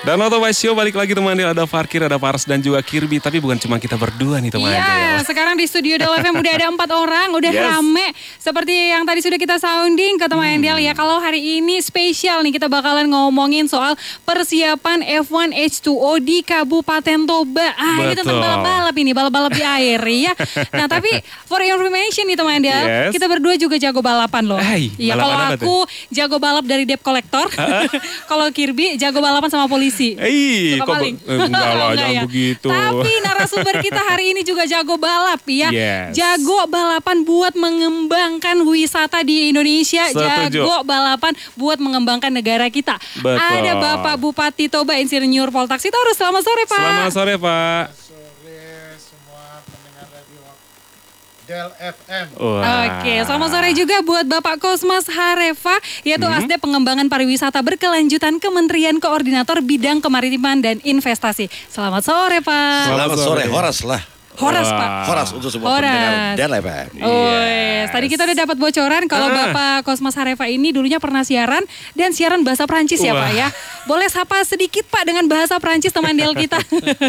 Dan Auto Vice Show balik lagi teman Ada Farkir, ada Pars dan juga Kirby. Tapi bukan cuma kita berdua nih teman Iya, sekarang di studio Del FM udah ada empat orang, udah Yes. rame. Seperti yang tadi sudah kita sounding ke teman Hmm. Del ya. Kalau hari ini spesial nih kita bakalan ngomongin soal persiapan F1 H2O di Kabupaten Toba. Ah, ini tentang Betul. balap-balap ini, balap-balap di air ya. Nah, tapi for your information nih teman Del, Yes. kita berdua juga jago balapan loh. Iya, kalau aku jago balap dari debt collector. kalau Kirby jago balapan sama polisi. Eh, Suka kok maling. eh, enggak lah, Enggak jangan ya. begitu. Tapi narasumber kita hari ini juga jago balap ya. Yes. Jago balapan buat mengembangkan wisata di Indonesia. Setuju. Jago balapan buat mengembangkan negara kita. Betul. Ada Bapak Bupati Toba Insinyur Poltak Sitorus. Selamat sore Pak. Selamat sore Pak. sore semua pendengar radio Del FM. Oke, selamat sore juga buat Bapak Kosmas Hareva, yaitu Hmm. ASD Pengembangan Pariwisata Berkelanjutan Kementerian Koordinator Bidang Kemaritiman dan Investasi. Selamat sore Pak. Selamat Selamat sore. sore, Horas lah. Horas Wah. Pak. Horas untuk semua Horas. pendengar Dan FM. Oh, yes. tadi kita udah dapat bocoran kalau Ah. Bapak Kosmas Hareva ini dulunya pernah siaran dan siaran bahasa Prancis ya Wah. Pak ya. Boleh sapa sedikit Pak dengan bahasa Prancis teman Del kita.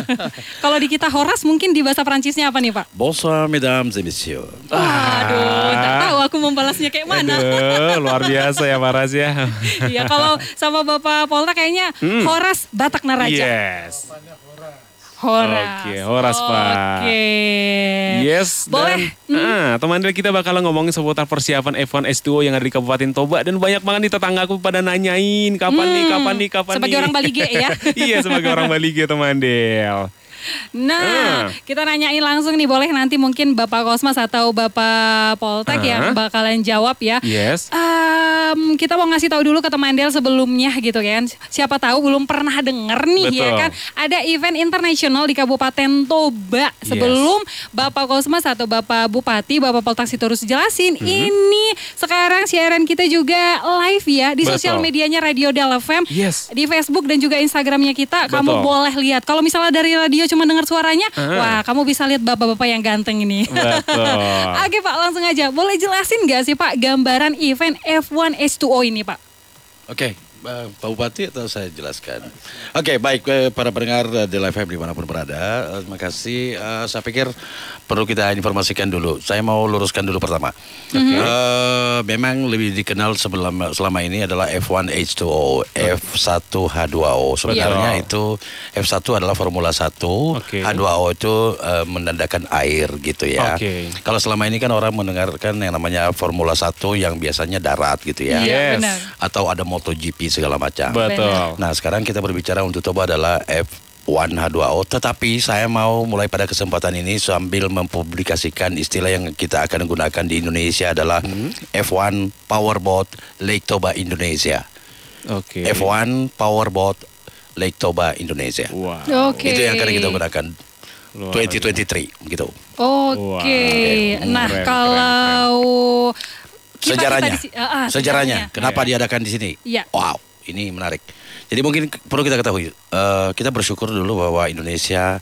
kalau di kita Horas mungkin di bahasa Prancisnya apa nih Pak? Bonsoir, mesdames et messieurs. Waduh, tak tahu aku membalasnya kayak mana. Aduh, luar biasa ya Pak Ras ya. Iya kalau sama Bapak Polta kayaknya Hmm. Horas Batak Naraja. Yes. Horas. Oke, Horas, Pak. Oke. Yes, Boleh. dan ah, teman kita bakalan ngomongin seputar persiapan F1 S2 yang ada di Kabupaten Toba dan banyak banget nih tetanggaku pada nanyain kapan nih, kapan nih, kapan Hmm. Sebagai nih. orang Bali G ya. iya, sebagai orang Bali G teman Del. Nah, Ah. kita nanyain langsung nih boleh nanti mungkin Bapak Kosmas atau Bapak Poltek Ah. yang bakalan jawab ya. Yes. Em, kita mau ngasih tahu dulu ke teman Del sebelumnya gitu kan. Siapa tahu belum pernah denger nih ya Betul. kan. Ada event internasional di Kabupaten Toba. Sebelum Bapak Kosmas atau Bapak Bupati, Bapak Poltak Sitorus jelasin. Mhm. Ini sekarang siaran kita juga live ya di sosial medianya Radio Del FM. Yes. Di Facebook dan juga Instagramnya kita. Kamu Betul. boleh lihat. Kalau misalnya dari radio cuma dengar suaranya, Ah. wah kamu bisa lihat bapak-bapak yang ganteng ini. Betul. Oke Pak, langsung aja. Boleh jelasin nggak sih Pak gambaran event F1 H2O ini Pak? Oke, eh, Pak Bupati atau saya jelaskan? Oke, baik eh, para pendengar eh, Del FM di mana pun berada. Terima kasih. Saya pikir perlu kita informasikan dulu. Saya mau luruskan dulu pertama. Eh, memang lebih dikenal sebelum selama ini adalah F1 H2O, F1 H2O. Sebenarnya Iya. itu F1 adalah Formula 1, Oke. H2O itu eh, menandakan air gitu ya. Oke. Kalau selama ini kan orang mendengarkan yang namanya Formula 1 yang biasanya darat gitu ya. Iya, Yes. benar. Atau ada MotoGP segala macam. Betul. Nah sekarang kita berbicara untuk Toba adalah F1 H2O Tetapi saya mau mulai pada kesempatan ini sambil mempublikasikan istilah yang kita akan gunakan di Indonesia adalah F1 Powerboat Lake Toba Indonesia Oke. F1 Powerboat Lake Toba Indonesia Wah. Oke. Itu yang akan kita gunakan Luar 2023 gitu Oke. Wow. Nah Keren, kalau kita- Sejarahnya kita di si- ah, ah, Sejarahnya Kenapa Iya. diadakan di sini Iya. Wow ini menarik Jadi mungkin perlu kita ketahui eh, Kita bersyukur dulu bahwa Indonesia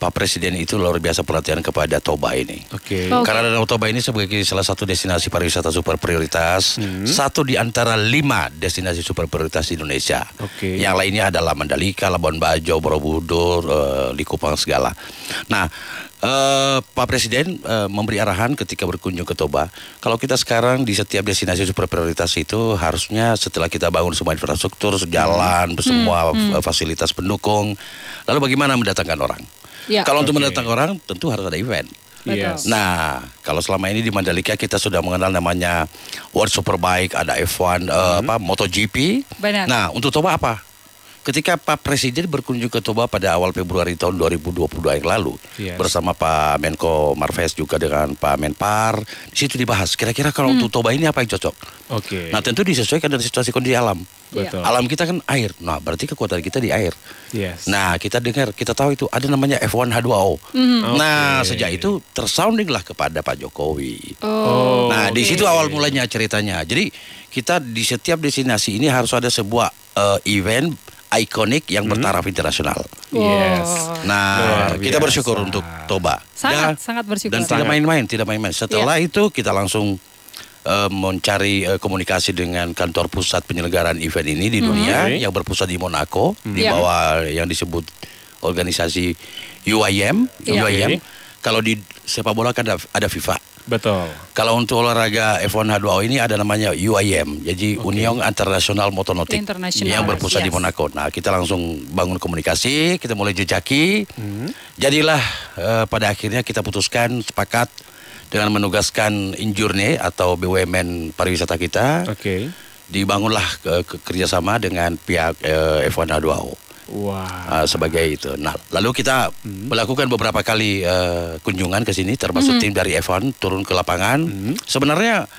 Pak Presiden itu luar biasa perhatian kepada Toba ini Oke. Oh. Oke. Karena Danau Toba ini sebagai salah satu destinasi pariwisata super prioritas, Hmm. satu di antara lima destinasi super prioritas di Indonesia. Oke. Yang lainnya adalah Mandalika, Labuan Bajo, Borobudur, eh, Likupang segala. Nah, eh, Pak Presiden eh, memberi arahan ketika berkunjung ke Toba. Kalau kita sekarang di setiap destinasi super prioritas itu harusnya setelah kita bangun semua infrastruktur, jalan, semua eh, fasilitas pendukung, lalu bagaimana mendatangkan orang? Ya. Kalau untuk Oke. mendatangkan orang tentu harus ada event. Yes. Nah, kalau selama ini di Mandalika kita sudah mengenal namanya World Superbike, ada F1, eh, apa MotoGP. Benar. Nah, untuk Toba apa? Ketika Pak Presiden berkunjung ke Toba pada awal Februari tahun 2022 yang lalu Yes. bersama Pak Menko Marves juga dengan Pak Menpar, di situ dibahas kira-kira kalau untuk Toba ini apa yang cocok. Oke. Nah, tentu disesuaikan dengan situasi kondisi alam. Betul. Alam kita kan air. Nah, berarti kekuatan kita di air. Yes. Nah, kita dengar, kita tahu itu ada namanya F1 H2O. Nah, Oke. sejak itu tersounding lah kepada Pak Jokowi. Oh. nah, di oke. situ awal mulanya ceritanya. Jadi, kita di setiap destinasi ini harus ada sebuah eh, event ikonik yang bertaraf internasional. Yes. Nah, Luar kita biasa. bersyukur untuk Toba. Sangat Dan- sangat bersyukur. Dan tidak main-main, tidak main-main. Setelah itu kita langsung eh, mencari eh, komunikasi dengan kantor pusat penyelenggaraan event ini di dunia Oke. yang berpusat di Monaco di Ya. bawah yang disebut organisasi UIM. Ya. UIM. Oke. Kalau di sepak bola kan ada, ada FIFA. Betul. Kalau untuk olahraga F1 H2O ini ada namanya UIM, jadi Union International Motonautic International, yang berpusat di yes. Monaco. Nah, kita langsung bangun komunikasi, kita mulai jejaki. Hmm. Jadilah eh, pada akhirnya kita putuskan sepakat dengan menugaskan Injurne atau BUMN pariwisata kita Oke. dibangunlah ke, ke- kerjasama dengan pihak eh, F1 H2O. Wah. Uh, sebagai itu. Nah, lalu kita melakukan beberapa kali uh, kunjungan ke sini, termasuk tim dari F1 turun ke lapangan. Sebenarnya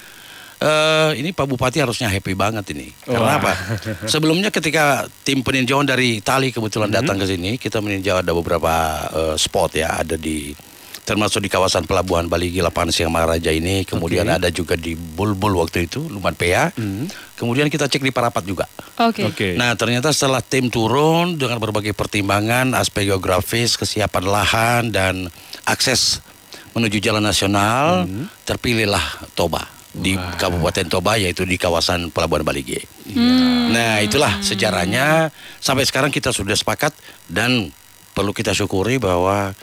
uh, ini Pak Bupati harusnya happy banget ini. Karena Wah. apa? Sebelumnya ketika tim peninjauan dari Itali kebetulan datang ke sini, kita meninjau ada beberapa uh, spot ya, ada di termasuk di kawasan pelabuhan Baligi lapangan Siang Maharaja ini, kemudian Oke. ada juga di Bulbul waktu itu, Luman Pea. Kemudian kita cek di Parapat juga. Oke. Oke. Nah ternyata setelah tim turun dengan berbagai pertimbangan aspek geografis, kesiapan lahan dan akses menuju jalan nasional, terpilihlah Toba di Kabupaten Toba yaitu di kawasan Pelabuhan Balige. Nah itulah sejarahnya sampai sekarang kita sudah sepakat dan perlu kita syukuri bahwa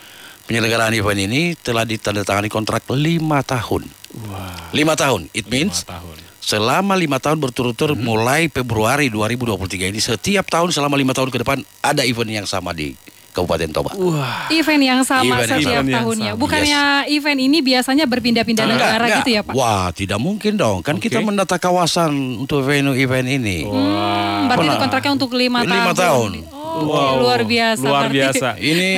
penyelenggaraan event ini telah ditandatangani kontrak lima tahun. Wah. Lima tahun, it Lima means tahun. selama lima tahun berturut-turut mulai Februari 2023 ini setiap tahun selama lima tahun ke depan ada event yang sama di Kabupaten Toba. Wah. Event yang sama Event setiap. Event tahunnya. sama. Bukannya event ini biasanya berpindah-pindah negara Enggak, gitu ya Pak? Wah, tidak mungkin dong. Kan Oke. kita mendata kawasan untuk venue event ini. Wah. Berarti Pernah. kontraknya untuk lima tahun. Lima tahun. Oh, Wow. luar biasa. Luar Berarti- biasa. Ini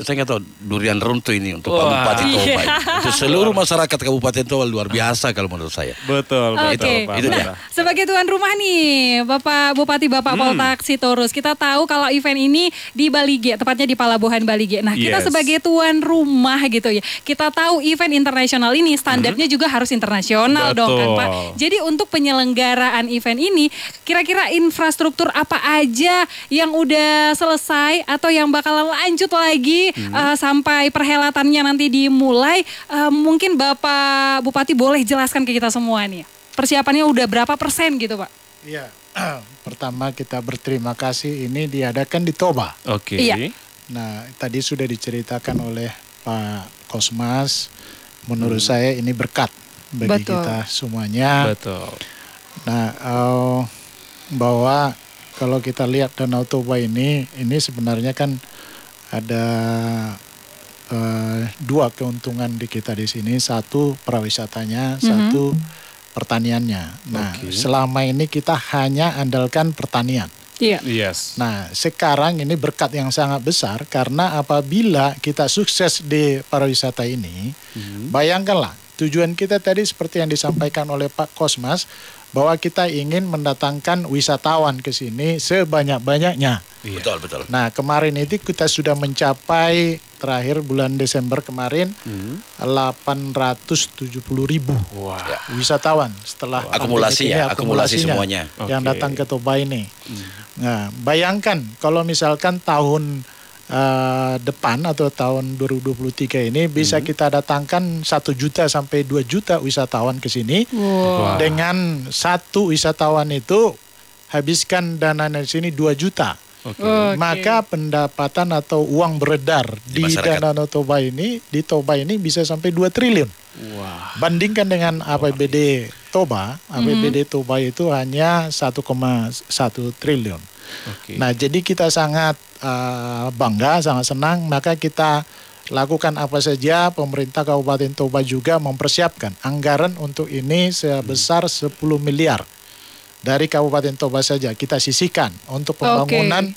saya nggak tahu durian runtuh ini untuk Pak Wah. Bupati Toba. Iya. ini. Untuk seluruh masyarakat Kabupaten Toba luar biasa kalau menurut saya. Betul, Oke, betul. Pak Itu dia. Amanda. sebagai tuan rumah nih, Bapak Bupati Bapak Hmm. Paul Taksi Torus, kita tahu kalau event ini di Balige, tepatnya di Palabuhan Balige. Nah, kita Yes. sebagai tuan rumah gitu ya, kita tahu event internasional ini standarnya juga harus internasional dong kan Hmm. Pak. Jadi untuk penyelenggaraan event ini, kira-kira infrastruktur apa aja yang udah selesai atau yang bakalan lanjut lagi Hmm. eh, sampai perhelatannya nanti dimulai? Eh, mungkin Bapak Bupati boleh jelaskan ke kita semua nih. Persiapannya udah berapa persen gitu Pak? Iya. Pertama kita berterima kasih ini diadakan di Toba. Oke. Iya. Nah, tadi sudah diceritakan oleh Pak Kosmas. Menurut saya ini berkat bagi Betul. kita semuanya. Betul. Nah, eh, bahwa kalau kita lihat Danau Toba ini, ini sebenarnya kan ada eh, dua keuntungan di kita di sini. Satu perawisatanya, satu pertaniannya. Nah, Oke. selama ini kita hanya andalkan pertanian. Iya. Yes. Nah, sekarang ini berkat yang sangat besar karena apabila kita sukses di pariwisata ini, bayangkanlah tujuan kita tadi seperti yang disampaikan oleh Pak Kosmas bahwa kita ingin mendatangkan wisatawan ke sini sebanyak-banyaknya. Iya. Betul, betul. Nah, kemarin itu kita sudah mencapai terakhir bulan Desember kemarin Hmm. 870 ribu Wah. wisatawan setelah Akumulasi pandemi ini, ya, akumulasi akumulasinya semuanya. yang Oke. datang ke Toba ini. Nah, bayangkan kalau misalkan tahun eh, depan atau tahun 2023 ini bisa kita datangkan satu juta sampai 2 juta wisatawan ke sini Wah. Wow. dengan satu wisatawan itu habiskan dana di sini 2 juta. Oke. Oke. Maka pendapatan atau uang beredar Di di. Danau Toba ini di Toba ini bisa sampai 2 triliun. Wah. Bandingkan dengan APBD Toba, APBD Toba itu hanya 1,1 triliun. Oke. Nah, jadi kita sangat uh, bangga, sangat senang, maka kita lakukan apa saja. Pemerintah Kabupaten Toba juga mempersiapkan anggaran untuk ini sebesar 10 miliar dari Kabupaten Toba saja kita sisihkan untuk pembangunan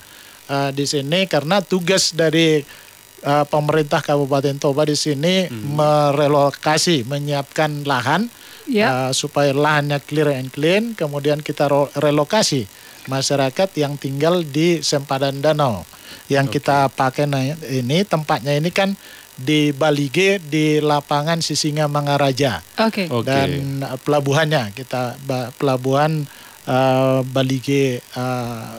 uh, di sini karena tugas dari uh, pemerintah Kabupaten Toba di sini merelokasi, menyiapkan lahan Ya. uh, supaya lahannya clear and clean, kemudian kita relokasi masyarakat yang tinggal di sempadan danau. Yang kita pakai nah, ini tempatnya ini kan di Balige di lapangan Sisinga Mangaraja Oke. Oke. dan uh, pelabuhannya kita pelabuhan uh, Balige uh,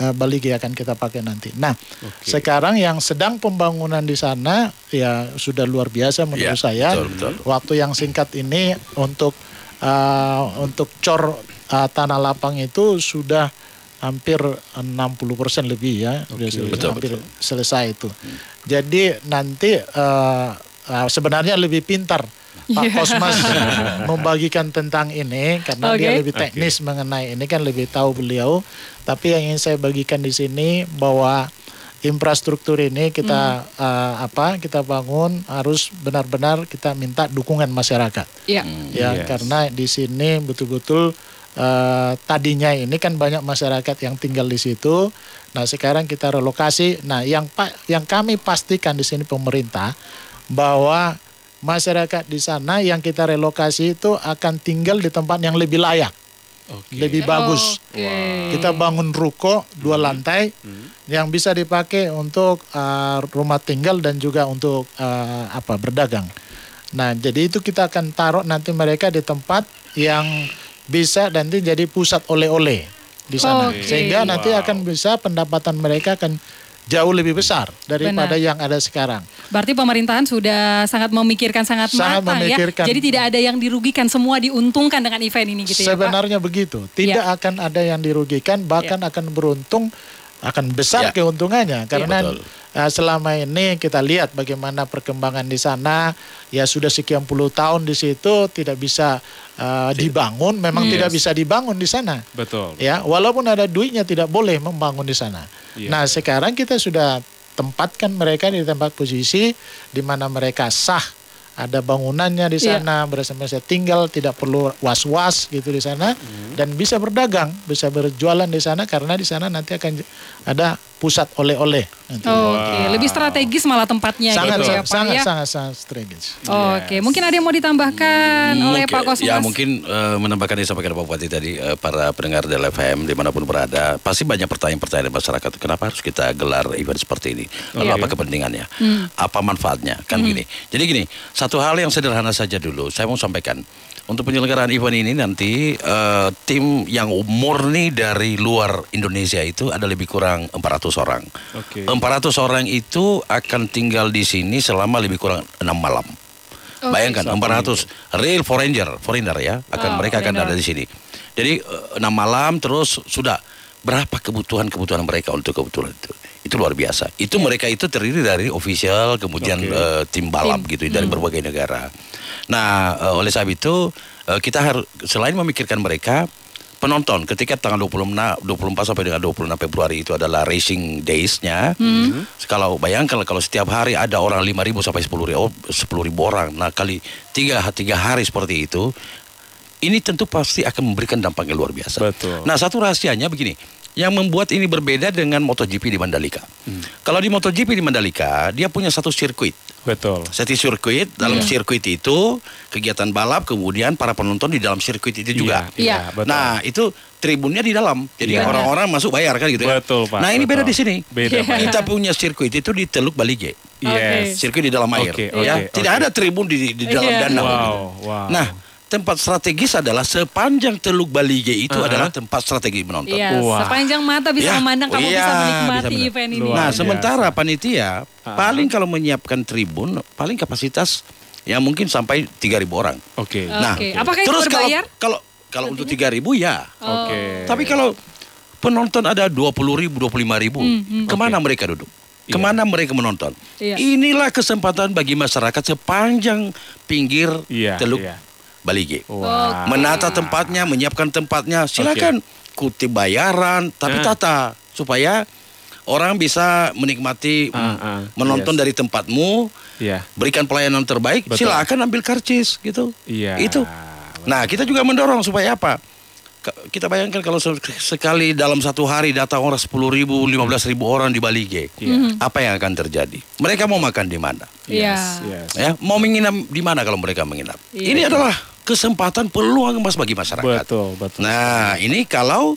uh, Balige akan kita pakai nanti. Nah, Oke. sekarang yang sedang pembangunan di sana ya sudah luar biasa menurut Iya, saya. betul, betul. Waktu yang singkat ini untuk eh, untuk cor eh, tanah lapang itu sudah hampir 60% lebih ya, Sudah selesai, Betul, hampir selesai itu. Jadi nanti eh, eh, sebenarnya lebih pintar Pak Iya. Kosmas membagikan tentang ini karena dia Oke. lebih teknis mengenai ini kan lebih tahu beliau. Tapi yang ingin saya bagikan di sini bahwa infrastruktur ini kita eh, apa kita bangun harus benar-benar kita minta dukungan masyarakat Iya. ya Yes. karena di sini betul-betul eh, tadinya ini kan banyak masyarakat yang tinggal di situ nah sekarang kita relokasi nah yang pak yang kami pastikan di sini pemerintah bahwa masyarakat di sana yang kita relokasi itu akan tinggal di tempat yang lebih layak Oke. lebih bagus Oke. kita bangun ruko dua lantai yang bisa dipakai untuk uh, rumah tinggal dan juga untuk uh, apa berdagang. Nah, jadi itu kita akan taruh nanti mereka di tempat yang bisa nanti jadi pusat oleh-oleh di sana. Oke. Sehingga nanti Wow. akan bisa pendapatan mereka akan jauh lebih besar daripada Benar. yang ada sekarang. Berarti pemerintahan sudah sangat memikirkan sangat, Sangat matang memikirkan. ya. Jadi tidak ada yang dirugikan, semua diuntungkan dengan event ini gitu ya Pak. Sebenarnya begitu. Tidak Ya. akan ada yang dirugikan, bahkan akan beruntung, akan besar Ya. keuntungannya. Karena betul. uh, selama ini kita lihat bagaimana perkembangan di sana, ya sudah sekian puluh tahun di situ tidak bisa uh, dibangun, memang Yes. tidak bisa dibangun di sana. Betul. Ya, walaupun ada duitnya tidak boleh membangun di sana. Iya. Nah, sekarang kita sudah tempatkan mereka di tempat posisi di mana mereka sah ada bangunannya di Iya. sana bersama-sama tinggal tidak perlu was-was gitu di sana Hmm. dan bisa berdagang bisa berjualan di sana karena di sana nanti akan ada pusat oleh-oleh nanti. Oke, lebih strategis malah tempatnya sangat, gitu ya sangat, Pak sangat, ya. sangat sangat strategis. Oke, mungkin ada yang mau ditambahkan oleh Mungkin- Pak Kosmas? Ya mungkin eh, menambahkan yang disampaikan Pak Bupati tadi eh, para pendengar dari FM di mana pun berada pasti banyak pertanyaan-pertanyaan dari masyarakat kenapa harus kita gelar event seperti ini lalu Iya. apa kepentingannya Hmm. apa manfaatnya kan gini jadi gini satu hal yang sederhana saja dulu saya mau sampaikan untuk penyelenggaraan event ini nanti eh, tim yang murni dari luar Indonesia itu ada lebih kurang 400 orang Oke. 400 orang itu akan tinggal di sini selama lebih kurang enam malam Oke. Bayangkan 400 real foreigner, foreigner ya, akan Oh, mereka akan foreigner. ada di sini. Jadi enam malam terus sudah berapa kebutuhan-kebutuhan mereka untuk kebutuhan itu. Itu luar biasa. Itu mereka itu terdiri dari official, kemudian Oke. eh, tim balap Tim. gitu dari berbagai negara. Nah, eh, oleh sebab itu eh, kita harus selain memikirkan mereka penonton ketika tanggal 26 24 sampai dengan 26 Februari itu adalah racing days-nya. Kalau bayangkan kalau setiap hari ada orang 5.000 sampai 10.000 oh, 10.000 orang. Nah, kali tiga tiga hari seperti itu ini tentu pasti akan memberikan dampak yang luar biasa. Betul. Nah, satu rahasianya begini. Yang membuat ini berbeda dengan MotoGP di Mandalika. Kalau di MotoGP di Mandalika, dia punya satu sirkuit. Betul. Satu sirkuit, dalam sirkuit itu kegiatan balap, kemudian para penonton di dalam sirkuit itu juga. Iya. betul. Nah, itu tribunnya di dalam. Jadi Iya. orang-orang masuk bayar kan gitu ya. Betul, Pak. Nah, ini beda Betul. di sini. Beda, Pak. Kita punya sirkuit itu di Teluk Balige. Yes. Sirkuit di dalam air. Oke, ya. oke, Tidak ada tribun di, di dalam Iya. danau. Wow, wow. Nah, tempat strategis adalah sepanjang Teluk Balige itu Aha. adalah tempat strategi menonton. Iya, Wah. sepanjang mata bisa Ya, memandang kamu iya, bisa menikmati bisa event ini. Luar Nah, biasa. sementara panitia Ah. paling kalau menyiapkan tribun paling kapasitas ya mungkin sampai 3000 orang. Oke. Nah, Oke. Apakah itu terus kalau berbayar? kalau kalau untuk 3000 ya. Oke. Tapi kalau penonton ada 20 ribu, 25 ribu, Hmm, ke mana mereka duduk? Iya. Ke mana mereka menonton? Iya. Inilah kesempatan bagi masyarakat sepanjang pinggir Iya, Teluk iya. Balige. Wah. Menata tempatnya, menyiapkan tempatnya, silakan kutip bayaran, tapi Ah. tata supaya orang bisa menikmati Ah, mm, ah, menonton yes. dari tempatmu, Iya. berikan pelayanan terbaik, Betul. silakan ambil karcis gitu. Iya. Itu. Nah, kita juga mendorong supaya apa? Kita bayangkan kalau se- sekali dalam satu hari datang orang 10 ribu, 15 ribu orang di Balige, Iya. apa yang akan terjadi? Mereka mau makan di mana? Iya. Yes, yes. Ya, mau menginap di mana kalau mereka menginap? Iya. Ini adalah kesempatan peluang emas bagi masyarakat. Betul, betul. Nah, ini kalau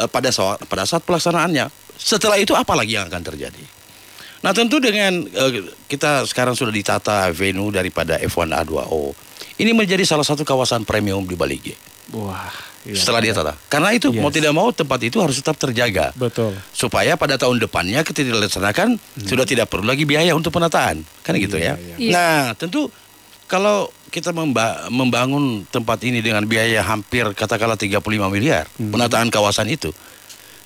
eh, pada saat pada saat pelaksanaannya, setelah itu apa lagi yang akan terjadi? Nah, tentu dengan eh, kita sekarang sudah ditata venue daripada F1 A2O. Ini menjadi salah satu kawasan premium di Balige. Wah. iya. Setelah dia tata. Karena itu mau Yes. tidak mau tempat itu harus tetap terjaga. Betul. Supaya pada tahun depannya ketika dilaksanakan sudah tidak perlu lagi biaya untuk penataan. Kan gitu ya. iya. Iya. Nah, tentu kalau kita memba- membangun tempat ini dengan biaya hampir katakanlah 35 miliar Hmm. penataan kawasan itu.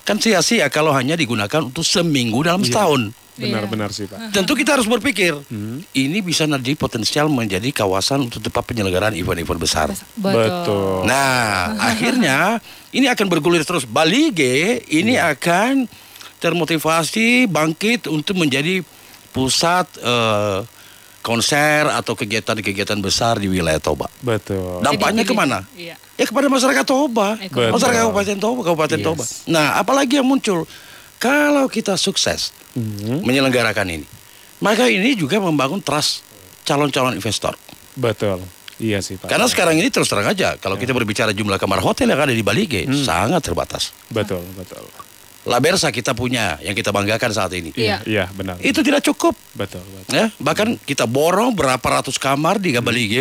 Kan sia-sia kalau hanya digunakan untuk seminggu dalam Iya. setahun. Benar-benar sih Pak. Tentu kita harus berpikir, Hmm. ini bisa nanti potensial menjadi kawasan untuk tempat penyelenggaraan event-event besar. Betul. Nah, akhirnya ini akan bergulir terus. Bali G ini Iya. akan termotivasi bangkit untuk menjadi pusat eh, konser atau kegiatan-kegiatan besar di wilayah Toba. Betul. Dampaknya Jadi- ke mana? Iya. Ya kepada masyarakat Toba, Ekonomi. masyarakat Betul. Kabupaten Toba, Kabupaten Yes. Toba. Nah, apalagi yang muncul kalau kita sukses Mhm. menyelenggarakan ini, maka ini juga membangun trust calon-calon investor. Betul. Iya sih Pak. Karena sekarang ini terus terang aja, kalau kita berbicara jumlah kamar hotel yang ada di Bali Hmm. sangat terbatas. Betul, betul. La Bersa kita punya yang kita banggakan saat ini. Iya. Iya, benar. Itu tidak cukup. Betul, betul. Ya, bahkan kita borong berapa ratus kamar di Bali G,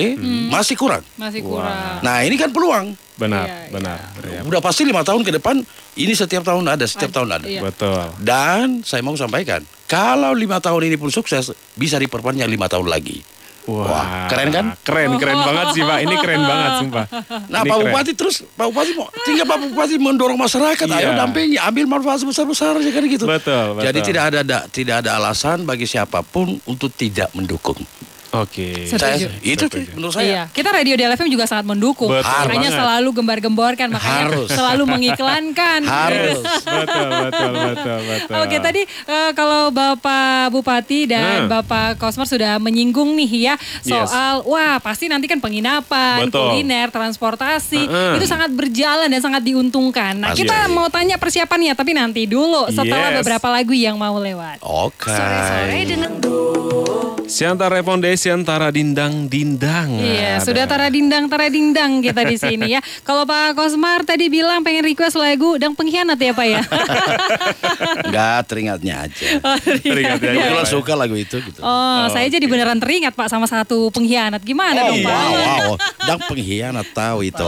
masih kurang. Masih kurang. Nah, ini kan peluang. Benar, Iya, benar. Iya. Udah pasti lima tahun ke depan, ini setiap tahun ada, setiap tahun ada. Iya. Betul. Dan saya mau sampaikan, kalau lima tahun ini pun sukses, bisa diperpanjang lima tahun lagi. Wah, keren kan? Keren, keren banget sih Pak. Ini keren banget sumpah. Nah, Ini Pak keren. Bupati terus, Pak Bupati mau, tinggal Pak Bupati mendorong masyarakat, ayo Iya. dampingi, ambil manfaat sebesar-besar aja kan gitu. Betul, betul. Jadi tidak ada, da- tidak ada alasan bagi siapa pun untuk tidak mendukung. Oke. Setuju. Saya, itu Setuju. menurut saya. Iya, kita Radio DLFM juga sangat mendukung. Betul makanya banget. selalu gembar-gemborkan, makanya Harus. selalu mengiklankan. Harus. betul, betul, betul, betul. Oke, tadi eh, kalau Bapak Bupati dan Hmm. Bapak Kosmar sudah menyinggung nih ya soal wah pasti nanti kan penginapan, Betul. kuliner, transportasi Heeh. itu sangat berjalan dan sangat diuntungkan. Nah, Pasti. kita mau tanya persiapannya tapi nanti dulu setelah Yes. beberapa lagu yang mau lewat. Oke. Sore-sore dengan Siantara Foundation Tara Dindang Dindang. Iya, Ada. sudah tara dindang tara dindang kita di sini ya. Kalau Pak Kosmar tadi bilang pengen request lagu Dang Pengkhianat ya Pak ya. Enggak, teringatnya aja. Teringat ya. Kebetulan suka lagu itu gitu. Oh, saya jadi beneran teringat Pak sama satu pengkhianat. Gimana dong Pak? wow, wow. Dan pengkhianat tahu itu.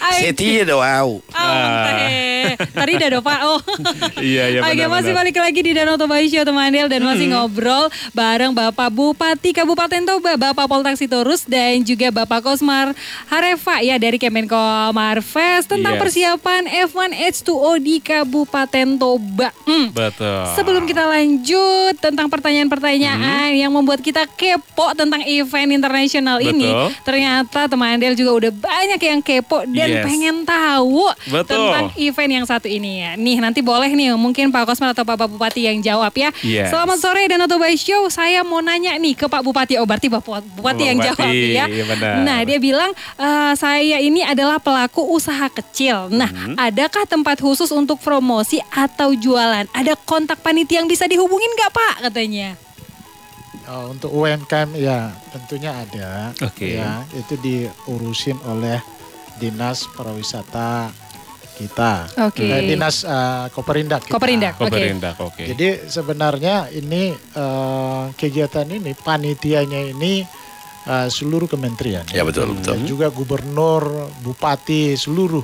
Ay, Setia do wow. Oh. Tadi udah do Pak. Oh. Iya, iya Oke, masih balik lagi di Danau Toba Show teman Del dan masih ngobrol bareng Bapak Bupati Kabupaten Toba, Bapak Poltak Sitorus dan juga Bapak Kosmar Hareva ya dari Kemenko Marves tentang Yes. persiapan F1 H2O di Kabupaten Toba. Hmm. Betul. Sebelum kita lanjut tentang pertanyaan-pertanyaan yang membuat kita kepo tentang event internasional ini, ternyata teman Del juga udah banyak yang kepo dan Yes. pengen tahu Betul. tentang event yang satu ini ya. Nih nanti boleh nih mungkin Pak Kosmar atau Bapak Bupati yang jawab ya. Yes. Selamat sore dan Otoba Show. Saya mau nanya nih ke Pak Bupati. Oh berarti Bapak Bupati yang Bupati, jawab ya. iya benar. Nah dia bilang "Eh, saya ini adalah pelaku usaha kecil. Nah Hmm. adakah tempat khusus untuk promosi atau jualan? Ada kontak panitia yang bisa dihubungin nggak Pak katanya? Oh, untuk UMKM ya tentunya ada. Oke. Ya, itu diurusin oleh Dinas Pariwisata kita. Oke. Eh, Dinas eh, Koperindak. kita. Koperindak. Oke. Koperindak, oke. Jadi sebenarnya ini eh, kegiatan ini panitianya ini eh, seluruh kementerian. Ya betul, betul. Dan juga gubernur, bupati seluruh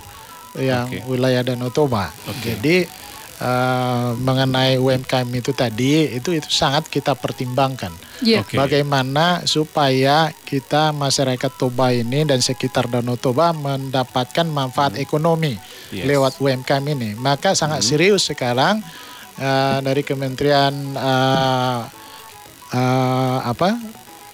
yang Oke. wilayah Danau Toba. Jadi eh, mengenai UMKM itu tadi itu itu sangat kita pertimbangkan. Iya. Oke. Bagaimana supaya kita masyarakat Toba ini dan sekitar Danau Toba mendapatkan manfaat ekonomi Yes. lewat UMKM ini. Maka sangat serius sekarang eh, dari Kementerian eh, eh, apa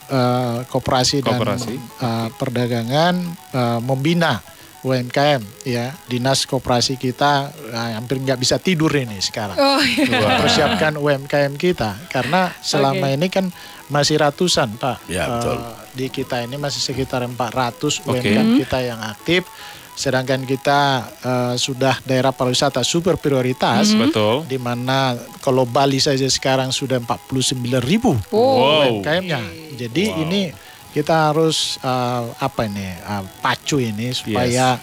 eh, Koperasi dan eh, Perdagangan eh, membina UMKM ya dinas koperasi kita eh, hampir nggak bisa tidur ini sekarang Oh iya. mempersiapkan UMKM kita karena selama Oke. ini kan masih ratusan pak Ya, Eh, betul. di kita ini masih sekitar 400 Oke. UMKM kita yang aktif sedangkan kita eh, sudah daerah pariwisata super prioritas Betul. di mana kalau Bali saja sekarang sudah 49 ribu Oh. Wow. UMKM-nya jadi ini kita harus eh, apa ini eh, pacu ini supaya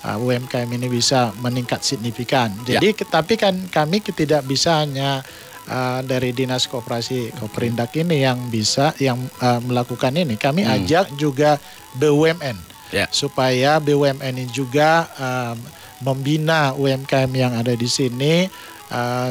eh, UMKM ini bisa meningkat signifikan. Jadi ke- tapi kan kami tidak bisa hanya eh, dari dinas koperasi Koperindak ini yang bisa yang eh, melakukan ini. Kami ajak juga BUMN Ya. supaya BUMN ini juga eh, membina UMKM yang ada di sini uh,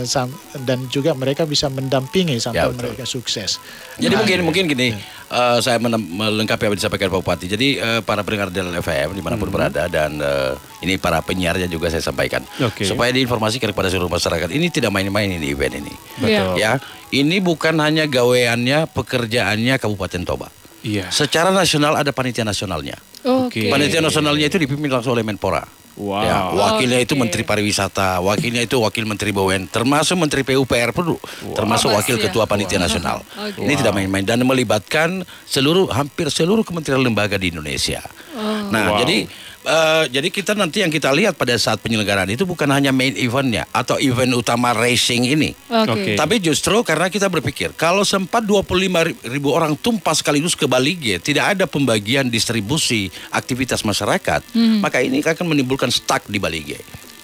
dan juga mereka bisa mendampingi sampai Ya, betul. mereka sukses. Jadi Nah, mungkin mungkin gini, eh, saya menem- melengkapi apa yang disampaikan Pak Bupati. Jadi eh, para pendengar Del FM di mana pun berada dan eh, ini para penyiarnya juga saya sampaikan Oke. supaya diinformasikan kepada seluruh masyarakat. Ini tidak main-main ini event ini. Betul. Ya, ini bukan hanya gaweannya, pekerjaannya Kabupaten Toba. Iya. Secara nasional ada panitia nasionalnya. Oke. Panitia nasionalnya itu dipimpin langsung oleh Menpora. Wow. Ya, wakilnya itu. Menteri Pariwisata, wakilnya itu Wakil Menteri BUMN, termasuk Menteri PUPR pun, termasuk Bebas Wakil ya. Ketua Panitia Nasional. Oke. Ini tidak main-main dan melibatkan seluruh hampir seluruh kementerian lembaga di Indonesia. Nah, Wow. jadi eh, jadi kita nanti yang kita lihat pada saat penyelenggaraan itu bukan hanya main eventnya atau event utama racing ini. Oke. Oke. Tapi justru karena kita berpikir kalau sempat 25 ribu orang tumpah sekaligus ke Bali G, tidak ada pembagian distribusi aktivitas masyarakat, maka ini akan menimbulkan stuck di Bali G.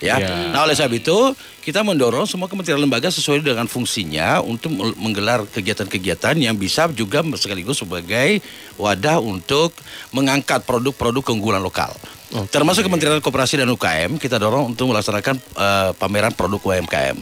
Ya. Ya. Nah oleh sebab itu kita mendorong semua kementerian lembaga sesuai dengan fungsinya untuk menggelar kegiatan-kegiatan yang bisa juga sekaligus sebagai wadah untuk mengangkat produk-produk keunggulan lokal. Oke. Termasuk Kementerian Koperasi dan UKM kita dorong untuk melaksanakan eh, pameran produk UMKM.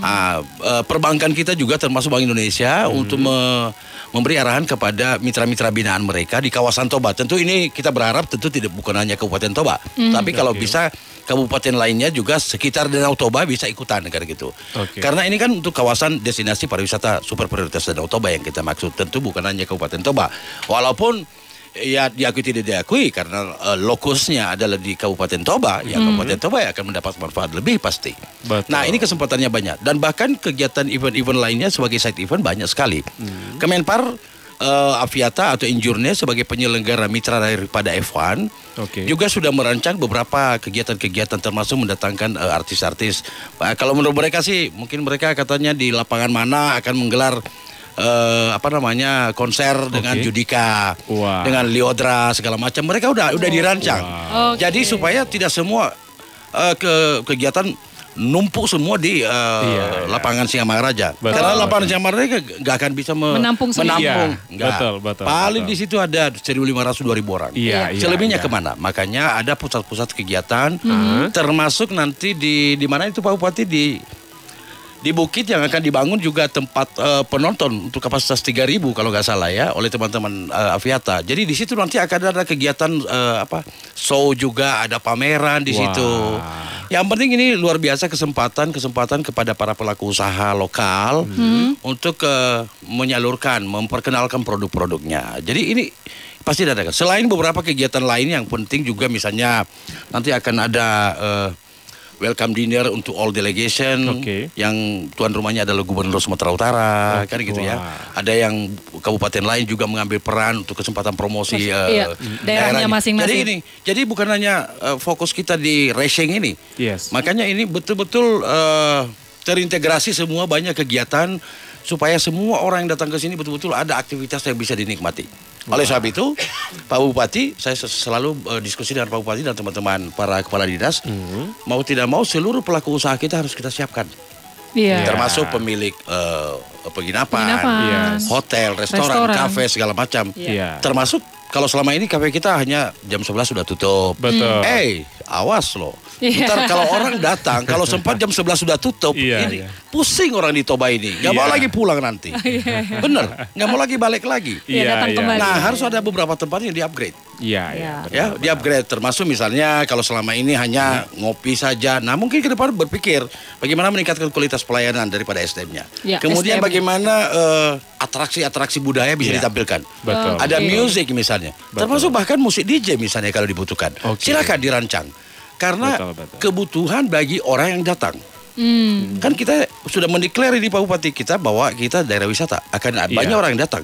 Ah, eh, perbankan kita juga termasuk Bank Indonesia untuk me- memberi arahan kepada mitra-mitra binaan mereka di kawasan Toba. Tentu ini kita berharap tentu tidak bukan hanya Kabupaten Toba, tapi kalau bisa kabupaten lainnya juga sekitar Danau Toba bisa ikutan kan gitu. Oke. Karena ini kan untuk kawasan destinasi pariwisata super prioritas Danau Toba yang kita maksud. Tentu bukan hanya Kabupaten Toba. Walaupun ya diakui tidak diakui karena eh, lokusnya adalah di Kabupaten Toba, ya Kabupaten Toba ya akan mendapat manfaat lebih pasti. Betul. Nah ini kesempatannya banyak dan bahkan kegiatan event-event lainnya sebagai side event banyak sekali. Kemenpar eh, Aviata atau Injurne sebagai penyelenggara mitra daripada F1 Oke. juga sudah merancang beberapa kegiatan-kegiatan termasuk mendatangkan eh, artis-artis. Nah, kalau menurut mereka sih mungkin mereka katanya di lapangan mana akan menggelar eh, apa namanya konser dengan Judika, Wah. dengan Liodra segala macam. Mereka udah udah dirancang. Wow. Jadi Oke. supaya tidak semua eh, ke kegiatan numpuk semua di eh, Iya, iya. lapangan Singamangaraja. Betul, Karena betul. lapangan Singamangaraja nggak akan bisa me- Menampung menampung. Iya, betul, betul, Paling betul. di situ ada 1.500 2.000 orang. Iya, iya, Selebihnya iya. ke mana? Makanya ada pusat-pusat kegiatan, Mhm. termasuk nanti di di mana itu Pak Bupati di di bukit yang akan dibangun juga tempat eh, penonton untuk kapasitas 3.000 kalau nggak salah ya oleh teman-teman eh, Aviata. Jadi di situ nanti akan ada kegiatan eh, apa show juga ada pameran di Wah. situ. Yang penting ini luar biasa kesempatan kesempatan kepada para pelaku usaha lokal untuk eh, menyalurkan, memperkenalkan produk-produknya. Jadi ini pasti ada. Selain beberapa kegiatan lain yang penting juga misalnya nanti akan ada eh, welcome dinner untuk all delegation Oke. yang tuan rumahnya adalah Gubernur Sumatera Utara Oke, kan gitu ya. Ada yang kabupaten lain juga mengambil peran untuk kesempatan promosi Mas- eh, iya, daerahnya masing-masing. Jadi ini, jadi bukan hanya eh, fokus kita di racing ini. Yes. Makanya ini betul-betul eh, terintegrasi semua banyak kegiatan supaya semua orang yang datang ke sini betul-betul ada aktivitas yang bisa dinikmati. Oleh sebab itu, Pak Bupati, saya selalu eh, diskusi dengan Pak Bupati dan teman-teman para kepala dinas, Mhm. mau tidak mau seluruh pelaku usaha kita harus kita siapkan, Iya. termasuk pemilik eh, penginapan, Penginapan. Yes. hotel, restoran, Restoran. kafe segala macam. Iya. Termasuk kalau selama ini kafe kita hanya jam 11 sudah tutup. Betul. Eh, awas loh. Iya. Ntar kalau orang datang, kalau sempat jam 11 sudah tutup, Iya, ini iya. pusing orang di Toba ini. Nggak mau Iya. lagi pulang nanti. Bener, nggak mau lagi balik lagi. Iya, datang kembali. Nah, harus ada beberapa tempat yang di-upgrade. Iya, iya. Iya. benar, Ya, benar. di-upgrade termasuk misalnya kalau selama ini hanya ngopi saja. Nah, mungkin ke depan berpikir bagaimana meningkatkan kualitas pelayanan daripada SDM-nya. Ya, Kemudian SDM. bagaimana eh, atraksi-atraksi budaya bisa Iya. ditampilkan. Betul. Ada Oke. music misalnya, termasuk bahkan musik DJ misalnya kalau dibutuhkan. Oke. Silakan dirancang. Karena Betul, betul. kebutuhan bagi orang yang datang. Hmm. Kan kita sudah mendeklar di Pak Bupati kita bahwa kita daerah wisata akan ada Iya. banyak orang yang datang.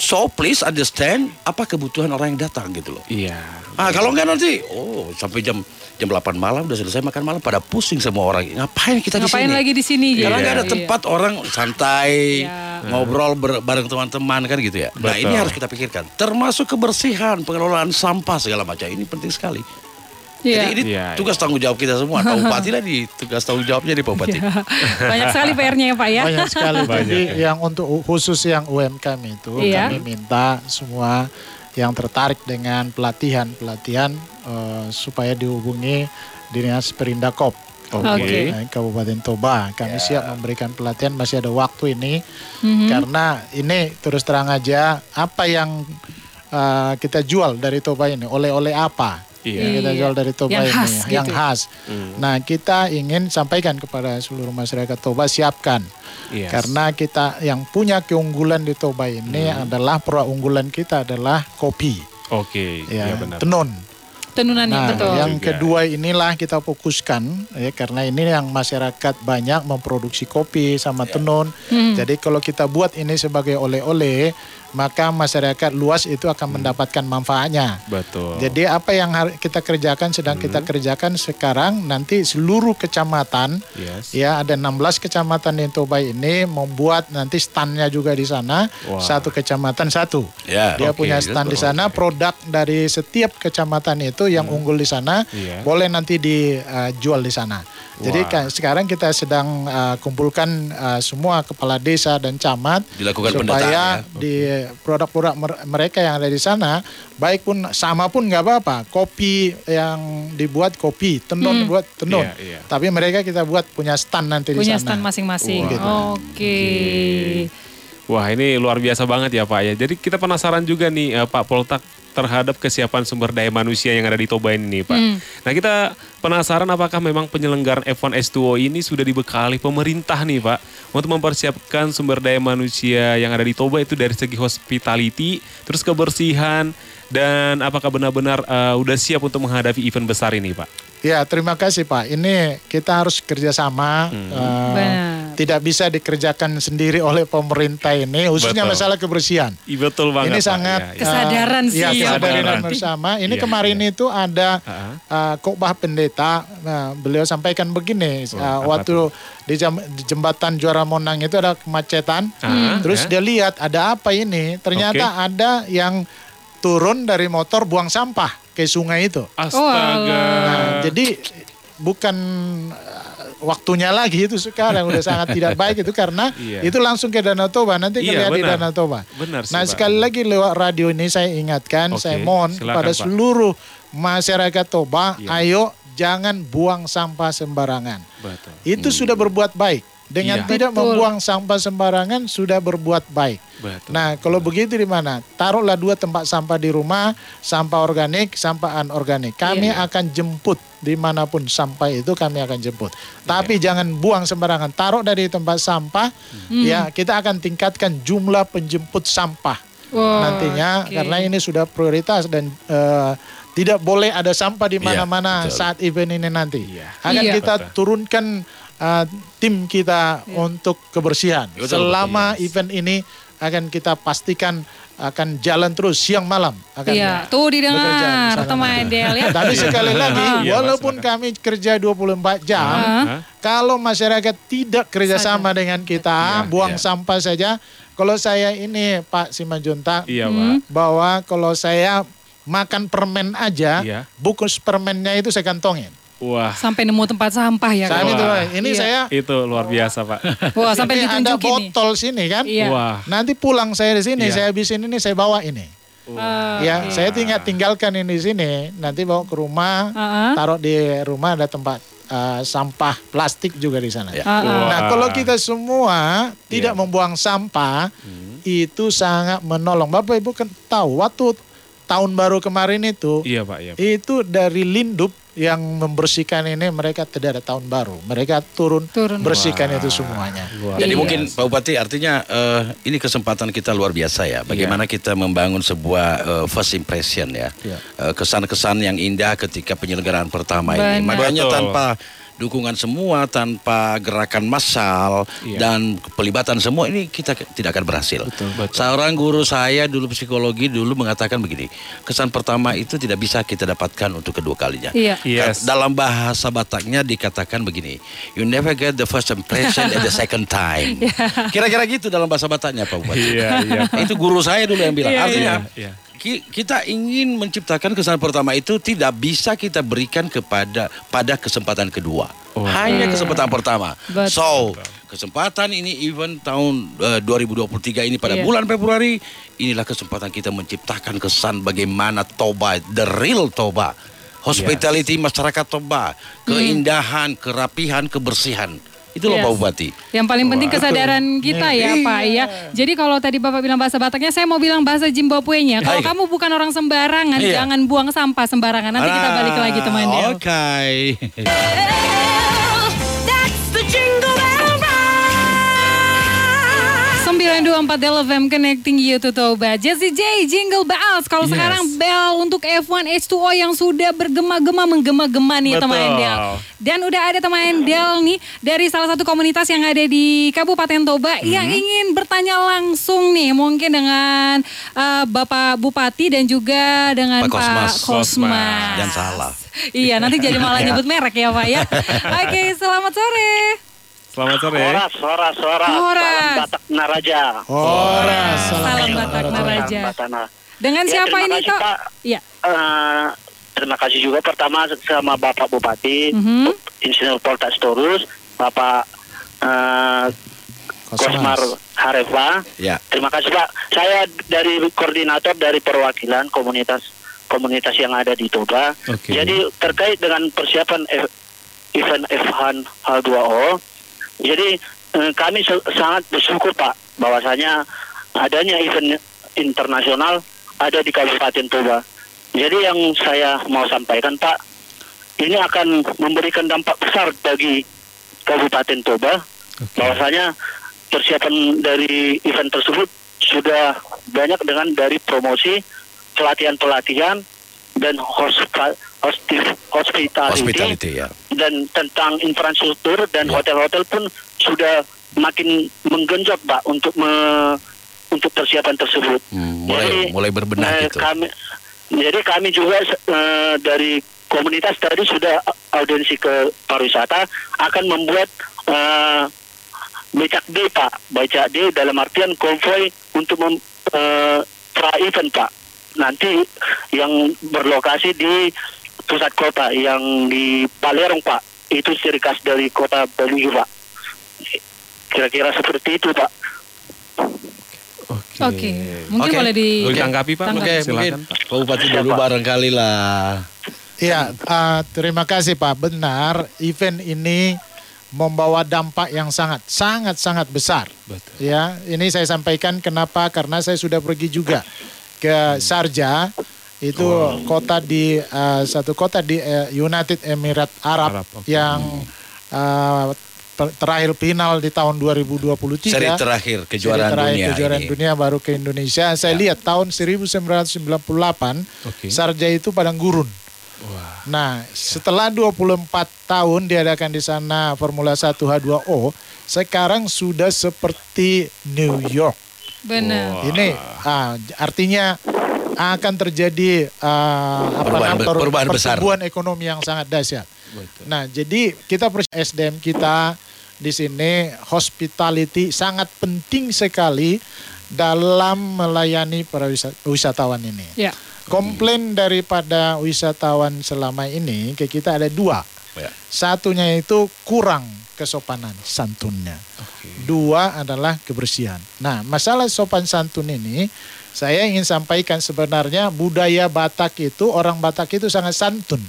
So please understand apa kebutuhan orang yang datang gitu loh. Iya. Ah kalau enggak nanti, oh sampai jam jam 8 malam udah selesai makan malam pada pusing semua orang. Ngapain kita di Ngapain sini? lagi di sini? Karena gitu. nggak ada Iya. tempat orang santai, Iya. ngobrol ber- bareng teman-teman kan gitu ya. Nah Betul. ini harus kita pikirkan. Termasuk kebersihan, pengelolaan sampah segala macam ini penting sekali. Iya. Jadi ini Iya, tugas tanggung jawab kita semua. Pak Bupati lah di tugas tanggung jawabnya di Pak Bupati. Banyak sekali PR-nya ya Pak ya. Banyak sekali. Banyak, Jadi ya. yang untuk khusus yang UMKM itu Iya. kami minta semua yang tertarik dengan pelatihan-pelatihan eh, supaya dihubungi Dinas Perindakop Oke. Nah, Kabupaten Toba. Kami Ya. siap memberikan pelatihan masih ada waktu ini Mhm. karena ini terus terang aja apa yang uh, kita jual dari Toba ini oleh-oleh apa Iya. yang kita Iya. jual dari Toba Yang ini khas yang gitu. khas. Hmm. Nah kita ingin sampaikan kepada seluruh masyarakat Toba siapkan Yes. karena kita yang punya keunggulan di Toba ini Hmm. adalah produk unggulan kita adalah kopi, Oke, ya, iya benar. tenun. Tenunannya Nah, betul. yang Juga. kedua inilah kita fokuskan ya karena ini yang masyarakat banyak memproduksi kopi sama tenun. Hmm. Jadi kalau kita buat ini sebagai oleh-oleh, maka masyarakat luas itu akan mendapatkan manfaatnya. Betul. Jadi apa yang kita kerjakan sedang kita kerjakan sekarang nanti seluruh kecamatan yes. ya ada 16 kecamatan di Toba ini membuat nanti standnya juga di sana Wah. satu kecamatan satu. Ya, Dia oke, punya itu stand di sana, produk dari setiap kecamatan itu yang unggul di sana Iya. boleh nanti dijual di sana. Jadi Wah. ka- sekarang kita sedang uh, kumpulkan uh, semua kepala desa dan camat Dilakukan supaya pendataan ya. di produk-produk mer- mereka yang ada di sana baik pun sama pun nggak apa-apa. Kopi yang dibuat kopi, tenun buat tenun. Iya, iya. Tapi mereka kita buat punya stand nanti di Punya sana. stand masing-masing. Wah. Oke. Wah ini luar biasa banget ya Pak ya. Jadi kita penasaran juga nih eh, Pak Poltak terhadap kesiapan sumber daya manusia yang ada di Toba ini Pak. Hmm. Nah kita penasaran apakah memang penyelenggaraan F1 S2O ini sudah dibekali pemerintah nih Pak untuk mempersiapkan sumber daya manusia yang ada di Toba itu dari segi hospitality, terus kebersihan dan apakah benar-benar eh, udah siap untuk menghadapi event besar ini Pak? Ya, terima kasih Pak. Ini kita harus kerjasama. Hmm. eh, Benar. tidak bisa dikerjakan sendiri oleh pemerintah ini, khususnya Betul. masalah kebersihan. Ih, betul banget ini Pak. sangat Ya, ya. Kesadaran eh, sih ya, ya, kesadaran bersama. Ini Iya, kemarin iya. itu ada uh, khotbah pendeta. Nah, beliau sampaikan begini, Oh, uh, waktu di, jam- di jembatan Juara Monang itu ada kemacetan. Ah, Terus ya. dia lihat ada apa ini? Ternyata ada yang turun dari motor buang sampah ke sungai itu. Astaga. Nah, jadi bukan uh, waktunya lagi itu sekarang udah sangat tidak baik itu karena Iya. itu langsung ke Danau Toba nanti Iya, lihat di. Danau Toba. Benar sih, Nah Pak. sekali lagi lewat radio ini saya ingatkan, Oke, saya mohon silakan, kepada Pak. seluruh masyarakat Toba, Iya. ayo jangan buang sampah sembarangan. Betul. Itu sudah berbuat baik. Dengan Iya. tidak Betul. membuang sampah sembarangan sudah berbuat baik. Betul. Nah, kalau begitu di mana? Taruhlah dua tempat sampah di rumah, sampah organik, sampah anorganik. Kami Iya. akan jemput di mana pun sampah itu kami akan jemput. Tapi Iya. jangan buang sembarangan. Taruh dari tempat sampah, Hmm. ya kita akan tingkatkan jumlah penjemput sampah Wah, nantinya oke. karena ini sudah prioritas dan eh, tidak boleh ada sampah di Iya, mana-mana betul. saat event ini nanti. Iya. Akan Iya. kita Betul. turunkan uh, tim kita untuk kebersihan. Betul, Selama betul, yes. event ini akan kita pastikan akan jalan terus siang malam akan Iya, tuh didengar teman Del ya. Tapi sekali lagi, Iya, walaupun Mas, kami kerja 24 jam, Hah? kalau masyarakat tidak kerjasama dengan kita, Iya, buang iya. sampah saja. Kalau saya ini Pak Simanjuntak, Iya Hmm. Pak. bahwa kalau saya makan permen aja, Iya. bungkus permennya itu saya kantongin. Wah. Sampai nemu tempat sampah ya. Kak? itu, Wah. ini Iya. saya Itu luar biasa Pak. Wah, sampai ini ada nih. botol sini kan. Iya. Wah. Nanti pulang saya di sini, Iya. saya habisin ini saya bawa ini. Ah, ya, oke. saya tinggal tinggalkan ini di sini, nanti bawa ke rumah, Ah, ah. taruh di rumah ada tempat uh, sampah plastik juga di sana. Ya. Wah. Nah, kalau kita semua tidak Iya. membuang sampah, Hmm. itu sangat menolong. Bapak Ibu kan tahu waktu tahun baru kemarin itu, Iya Pak. Iya. Pak. itu dari Lindup yang membersihkan ini mereka tidak ada tahun baru. Mereka turun, Turun. bersihkan Wah. itu semuanya. Luar Jadi Iya. mungkin Pak Bupati artinya eh, ini kesempatan kita luar biasa ya. Bagaimana kita membangun sebuah eh, first impression ya. Iya. Eh, Kesan-kesan yang indah ketika penyelenggaraan pertama Benar. ini. Makanya Betul. tanpa dukungan semua, tanpa gerakan massal Iya. dan pelibatan semua ini kita tidak akan berhasil. Betul. Seorang guru saya dulu psikologi dulu mengatakan begini, kesan pertama itu tidak bisa kita dapatkan untuk kedua kalinya. Iya. Yes. Dalam bahasa Bataknya dikatakan begini, you never get the first impression at the second time. Kira-kira gitu dalam bahasa Bataknya Pak Bupati. Iya, iya. Itu guru saya dulu yang bilang. Iya, Artinya iya. Ki- kita ingin menciptakan kesan pertama itu tidak bisa kita berikan kepada pada kesempatan kedua. Oh. Hanya kesempatan pertama. Betul. So, kesempatan ini event tahun eh, 2023 ini pada Iya. bulan Februari inilah kesempatan kita menciptakan kesan bagaimana Toba, the real Toba hospitality masyarakat Toba, keindahan, kerapihan, kebersihan. Itu loh Yes. Pak Bupati. Yang paling penting kesadaran kita ya Pak ya. Jadi kalau tadi Bapak bilang bahasa Bataknya, saya mau bilang bahasa Zimbabwe-nya. Kalau kamu bukan orang sembarangan, Iya. jangan buang sampah sembarangan. Nanti kita balik lagi teman Ah. Oke. That's 924 Del FM Connecting You to Toba. Jesse J, Jingle Bells. Kalau Yes. sekarang bell untuk F1 H2O yang sudah bergema-gema menggema-gema nih Betul. teman Del. Dan udah ada teman Del nih dari salah satu komunitas yang ada di Kabupaten Toba yang Hmm. ingin bertanya langsung nih mungkin dengan uh, Bapak Bupati dan juga dengan Pak Kosmas. Pak Kosmas. Jangan salah. Iya, nanti jadi malah nyebut merek ya Pak ya. Oke, selamat sore. Selamat sore. Horas, horas, horas. Horas. Salam Batak Naraja. Ora, Salam Batak Naraja. Salam Batak Naraja. Dengan Ya, siapa ini? Pak. Iya. Eh, terima kasih juga pertama sama Bapak Bupati, Mhm. Insinyur Poltas Torus, Bapak eh, Kosmar Harefa. Ya. Terima kasih Pak. Saya dari koordinator dari perwakilan komunitas komunitas yang ada di Toba. Oke. Jadi terkait dengan persiapan F- event F1 H2O, jadi eh, kami sangat bersyukur Pak bahwasanya adanya event internasional ada di Kabupaten Toba. Jadi yang saya mau sampaikan Pak, ini akan memberikan dampak besar bagi Kabupaten Toba bahwasanya persiapan dari event tersebut sudah banyak dengan dari promosi pelatihan-pelatihan dan hosti- hospitality, Hospitality ya. dan tentang infrastruktur dan Ya. hotel-hotel pun sudah makin menggenjot Pak untuk me- untuk persiapan tersebut. Hmm, mulai mulai berbenah eh, gitu. Kami, jadi kami juga eh, dari komunitas tadi sudah audiensi ke pariwisata akan membuat eh, becak D Pak, becak D dalam artian konvoy untuk mem, eh, pra event Pak. Nanti yang berlokasi di pusat kota yang di Balerong Pak, itu ciri khas dari kota Bali Pak. Kira-kira seperti itu Pak. Oke. Oke, mungkin Oke. boleh di Boleh ditanggapi, Pak? tanggapi. Oke, Silakan, mungkin Pak. Bupati dulu barangkali lah. Iya, eh, terima kasih Pak. Benar, event ini membawa dampak yang sangat, sangat, sangat besar. Betul. Ya, ini saya sampaikan kenapa? Karena saya sudah pergi juga ke Sharjah, itu kota di eh, satu kota di eh, United Emirates Arab, Arab, oke. yang ter- terakhir final di tahun 2023. Seri terakhir kejuaraan Seri terakhir dunia kejuaraan ini. dunia baru ke Indonesia. Saya lihat tahun 1998 Oke. Sharjah itu padang gurun. Wah. Nah, setelah 24 tahun diadakan di sana Formula 1 H2O, sekarang sudah seperti New York. Benar. Ini ah, artinya akan terjadi ah, apa Perubahan- namanya, per- perubahan besar. pertumbuhan ekonomi yang sangat dahsyat. Nah, jadi kita SDM kita di sini hospitality sangat penting sekali dalam melayani para wisa- wisatawan ini. Ya. Komplain daripada wisatawan selama ini ke kita ada dua. Ya. Satunya itu kurang kesopanan santunnya. Dua adalah kebersihan. Nah, masalah sopan santun ini saya ingin sampaikan sebenarnya budaya Batak itu orang Batak itu sangat santun.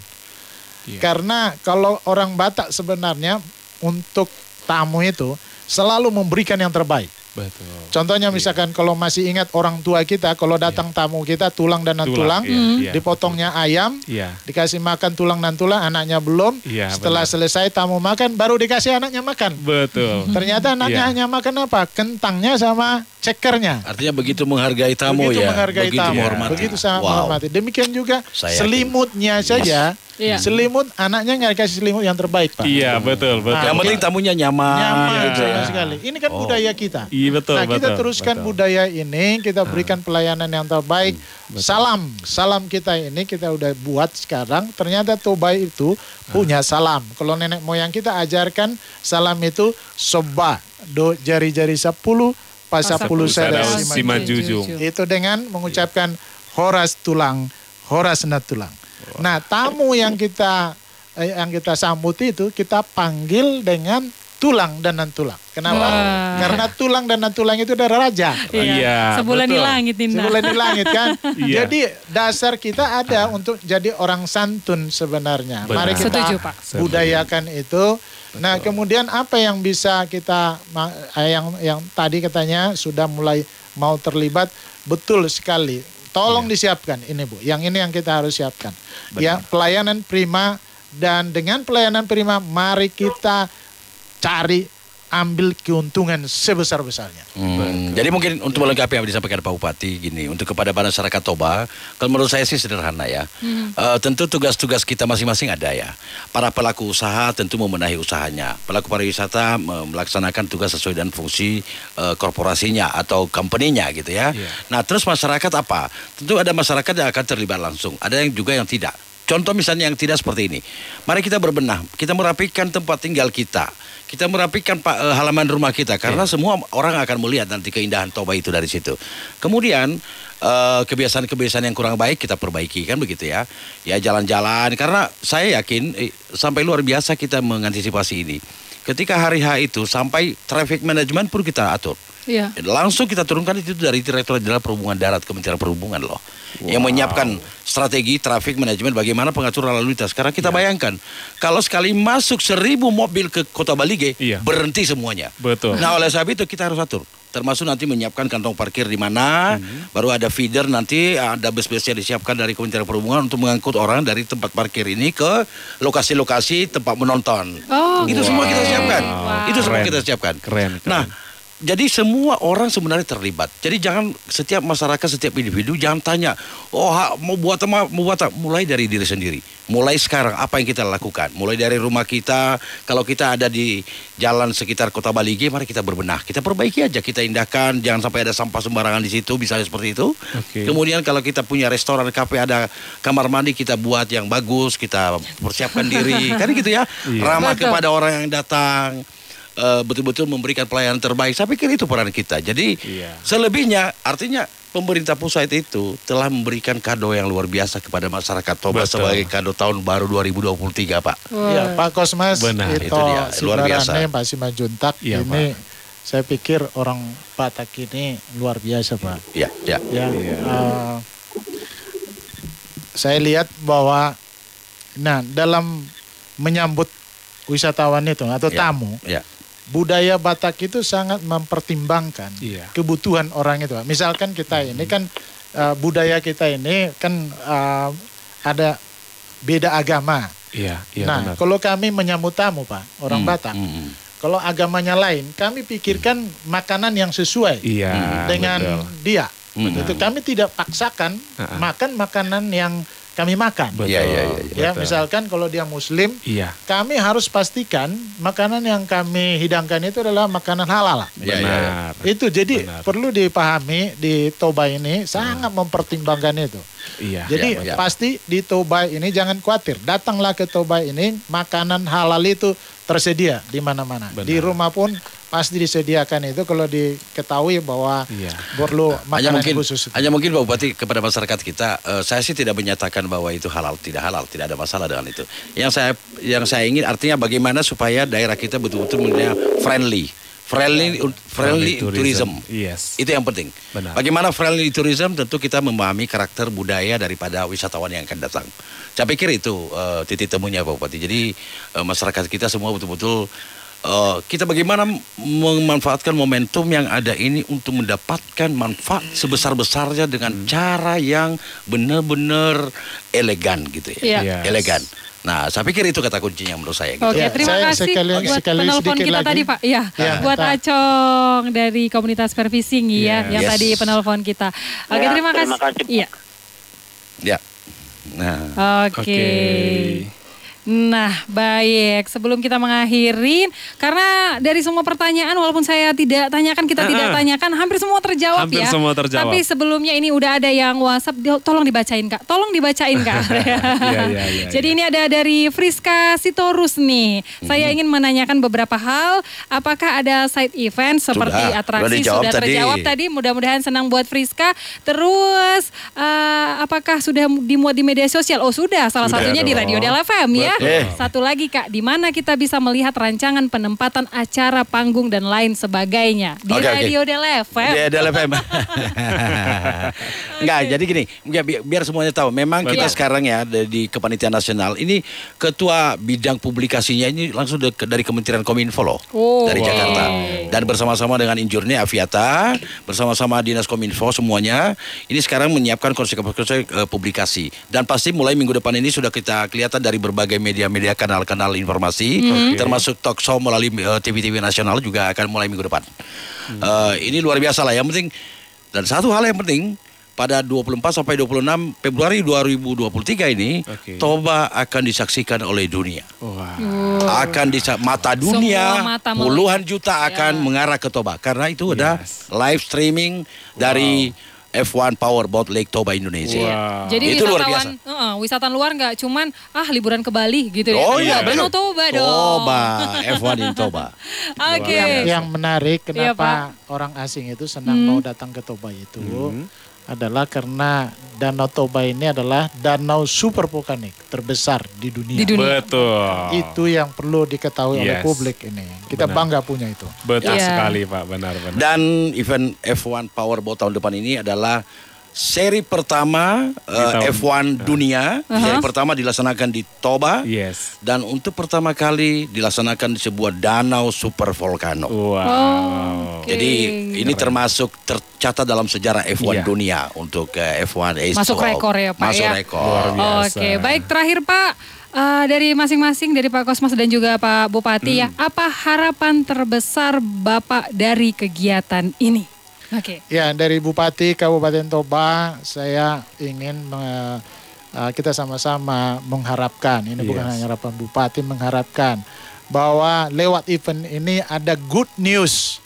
Iya. Karena kalau orang Batak sebenarnya untuk tamu itu selalu memberikan yang terbaik. Betul. Contohnya misalkan kalau masih ingat orang tua kita, kalau datang tamu kita tulang dan nan tulang, iya, iya. dipotongnya ayam, Iya. dikasih makan tulang dan tulang, anaknya belum. Iya, Setelah benar. selesai tamu makan, baru dikasih anaknya makan. Betul. Ternyata anaknya Iya. hanya makan apa? Kentangnya sama cekernya. Artinya begitu menghargai tamu begitu ya. menghargai begitu tamu, menghormati. begitu sangat Wow. menghormati. Demikian juga Saya yakin. selimutnya saja. Iya. Selimut anaknya nggak dikasih selimut yang terbaik, Pak. Iya, betul, betul. Yang penting tamunya nyaman. nyaman gitu ya. sekali. Ini kan Oh. budaya kita. Iya, betul, nah, kita betul, teruskan betul. budaya ini, kita berikan pelayanan yang terbaik. Salam, salam kita ini kita udah buat sekarang. Ternyata Toba itu punya salam. Kalau nenek moyang kita ajarkan salam itu soba, do jari-jari sepuluh, pasapuluh Sada sada sima sima jujung. itu dengan mengucapkan horas tulang, horas na tulang. Nah, tamu yang kita eh, yang kita sambut itu kita panggil dengan tulang dan tulang. Kenapa? Wah. Karena tulang dan tulang itu adalah raja. Iya, Sebulan di betul. langit Dinda. Sebulan di langit kan. Iya. Jadi dasar kita ada untuk jadi orang santun sebenarnya. Benar. Mari kita Setuju, Pak. budayakan itu. Nah, kemudian apa yang bisa kita eh, yang yang tadi katanya sudah mulai mau terlibat betul sekali. Tolong disiapkan ini Bu. Yang ini yang kita harus siapkan. Ya, pelayanan prima dan dengan pelayanan prima mari kita cari ambil keuntungan sebesar-besarnya. Hmm, jadi mungkin untuk melengkapi apa yang disampaikan Pak Bupati gini, untuk kepada masyarakat Toba, kalau menurut saya sih sederhana ya. Eh, tentu tugas-tugas kita masing-masing ada ya. Para pelaku usaha tentu membenahi usahanya. Pelaku pariwisata me- melaksanakan tugas sesuai dengan fungsi eh, korporasinya atau company-nya gitu ya. Iya. Nah, terus masyarakat apa? Tentu ada masyarakat yang akan terlibat langsung, ada yang juga yang tidak. Contoh misalnya yang tidak seperti ini. Mari kita berbenah, kita merapikan tempat tinggal kita. Kita merapikan pak eh, halaman rumah kita karena semua orang akan melihat nanti keindahan Toba itu dari situ. Kemudian eh, kebiasaan-kebiasaan yang kurang baik kita perbaiki kan begitu ya. Ya jalan-jalan karena saya yakin eh, sampai luar biasa kita mengantisipasi ini. Ketika hari H itu sampai traffic management pun kita atur. Iya. Langsung kita turunkan itu dari Direktorat Jenderal Perhubungan Darat Kementerian Perhubungan loh. Yang menyiapkan strategi traffic management bagaimana pengaturan lalu lintas. Sekarang kita bayangkan kalau sekali masuk seribu mobil ke Kota Balige Iya. berhenti semuanya. Betul. Nah oleh sebab itu kita harus atur. Termasuk nanti menyiapkan kantong parkir di mana, baru ada feeder nanti ada bus-bus yang disiapkan dari Kementerian Perhubungan untuk mengangkut orang dari tempat parkir ini ke lokasi-lokasi tempat menonton. Oh, itu oke. semua kita siapkan. Wow. Itu semua Keren. kita siapkan. Keren, keren. Nah, jadi semua orang sebenarnya terlibat. Jadi jangan setiap masyarakat, setiap individu jangan tanya, oh ha, mau buat apa, mau buat apa. Mulai dari diri sendiri. Mulai sekarang apa yang kita lakukan. Mulai dari rumah kita, kalau kita ada di jalan sekitar Kota Balige, mari kita berbenah. Kita perbaiki aja, kita indahkan, jangan sampai ada sampah sembarangan di situ, misalnya seperti itu. Oke. Kemudian kalau kita punya restoran, kafe, ada kamar mandi, kita buat yang bagus, kita persiapkan diri. kan gitu ya. Iya. Ramah Betul. kepada orang yang datang eh, betul-betul memberikan pelayanan terbaik. Saya pikir itu peran kita. Jadi Iya. selebihnya artinya pemerintah pusat itu telah memberikan kado yang luar biasa kepada masyarakat Toba Betul. sebagai kado tahun baru 2023, Pak. Wah. Ya, Pak Kosmas Benar, itu, itu dia, luar biasa. Pak Simajuntak Iya, ini saya pikir orang Batak ini luar biasa, Pak. Ya, ya. Ya, Iya. eh, saya lihat bahwa nah dalam menyambut wisatawan itu atau Ya. tamu, Ya. Budaya Batak itu sangat mempertimbangkan Iya. kebutuhan orang itu. Pak. Misalkan kita ini kan eh, budaya kita ini kan eh, ada beda agama. Iya, iya nah, benar. kalau kami menyambut tamu, Pak, orang Hmm, Batak, hmm, hmm. kalau agamanya lain, kami pikirkan makanan yang sesuai Iya, dengan betul. dia. Hmm. Itu kami tidak paksakan makan makanan yang kami makan. Betul. Iya, iya, iya, Ya, betul. misalkan kalau dia muslim, Iya, kami harus pastikan makanan yang kami hidangkan itu adalah makanan halal. Iya, iya, iya. benar. Itu jadi Benar. perlu dipahami di Toba ini sangat mempertimbangkan itu. Iya. Jadi Ya, ya. pasti di Toba ini jangan khawatir, datanglah ke Toba ini makanan halal itu tersedia di mana-mana. Di rumah pun pasti disediakan itu kalau diketahui bahwa Iya. perlu Hanya makanan mungkin, khusus. itu. hanya mungkin Pak Bupati kepada masyarakat kita, eh, saya sih tidak menyatakan bahwa itu halal, tidak halal, tidak ada masalah dengan itu. Yang saya yang saya ingin artinya bagaimana supaya daerah kita betul-betul menjadi friendly, friendly, friendly tourism. Yes. Itu yang penting. Benar. Bagaimana friendly tourism tentu kita memahami karakter budaya daripada wisatawan yang akan datang. Saya pikir itu eh, titik temunya Pak Bupati. Jadi eh, masyarakat kita semua betul-betul eh, kita bagaimana memanfaatkan momentum yang ada ini untuk mendapatkan manfaat sebesar-besarnya dengan Hmm. cara yang benar-benar elegan gitu ya. Iya. Yes. Elegan. Nah, saya pikir itu kata kuncinya menurut saya. Gitu. Oke, Ya, terima saya kasih sekali- buat sekali penelpon kita lagi. tadi Pak. Iya, Ya, buat Pak. Acong dari komunitas Pervising ya, Yes. yang Yes. tadi penelpon kita. Oke, Ya, terima kasih. terima kasih. Iya. Ya. Nah, Oke. Oke. Nah, baik. Sebelum kita mengakhiri, karena dari semua pertanyaan, walaupun saya tidak tanyakan, kita tidak tanyakan, hampir semua terjawab Hampir ya. semua terjawab. Tapi sebelumnya ini udah ada yang WhatsApp, di- tolong dibacain kak, tolong dibacain kak. Iya, iya, iya, Jadi ini ada dari Friska Sitorus nih. Saya ingin menanyakan beberapa hal. Apakah ada side event seperti Sudah, atraksi sudah sudah tadi. terjawab tadi. Mudah-mudahan senang buat Friska. Terus eh, apakah sudah dimuat di media sosial? Oh sudah, salah Sudah satunya di dong. Radio Del FM ya. Ya. Eh. Satu lagi Kak, di mana kita bisa melihat rancangan penempatan acara panggung dan lain sebagainya di oke. Radio Del FM. Iya, Del FM. Enggak, jadi gini, ya, bi- biar semuanya tahu. Memang kita Betul. sekarang ya di di Kepanitiaan Nasional ini ketua bidang publikasinya ini langsung dari Kementerian Kominfo loh. Oh, dari wow. Jakarta. Dan bersama-sama dengan injurnya Aviata, bersama-sama Dinas Kominfo semuanya, ini sekarang menyiapkan konsep-konsep eh, publikasi. Dan pasti mulai minggu depan ini sudah kita kelihatan dari berbagai media-media kanal-kanal informasi, termasuk talk show melalui eh, TV-TV nasional juga akan mulai minggu depan. Eh, ini luar biasa lah. Yang penting dan satu hal yang penting pada 24 sampai 26 Februari 2023 ini Oke. Toba akan disaksikan oleh dunia. Wah. Akan bisa mata dunia mata puluhan juta akan Ya. mengarah ke Toba karena itu ada Yes. live streaming dari F1 Powerboat Lake Toba Indonesia. Wow. Jadi Itu luar wisatawan, Heeh, wisatawan luar nggak cuman ah liburan ke Bali gitu ya. Oh iya, Danau betul. Toba dong. Toba, F1 in Toba. Oke. Yang, yang menarik Iya, kenapa orang asing itu senang Hmm. mau datang ke Toba itu adalah karena Danau Toba ini adalah danau super vulkanik terbesar di dunia. Di dunia. Betul. Itu yang perlu diketahui oleh Yes. publik ini. Kita Benar. bangga punya itu. Betul Iya. sekali Pak, benar-benar. Dan event F1 Powerboat tahun depan ini adalah seri pertama tahun- F1 dunia. Uh-huh. Seri pertama dilaksanakan di Toba. Yes. Dan untuk pertama kali dilaksanakan di sebuah danau super volcano. Wow. Oke. Jadi ini termasuk tercatat dalam sejarah F1 Iya. dunia untuk eh, F1 H2O. Masuk rekor ya, Pak, Masuk ya? rekor. Biasa. Oke, baik terakhir Pak eh, dari masing-masing dari Pak Kosmas dan juga Pak Bupati ya, apa harapan terbesar Bapak dari kegiatan ini? Oke. Ya, dari Bupati Kabupaten Toba, saya ingin me- uh, kita sama-sama mengharapkan, ini bukan Yes. hanya harapan Bupati, mengharapkan bahwa lewat event ini ada good news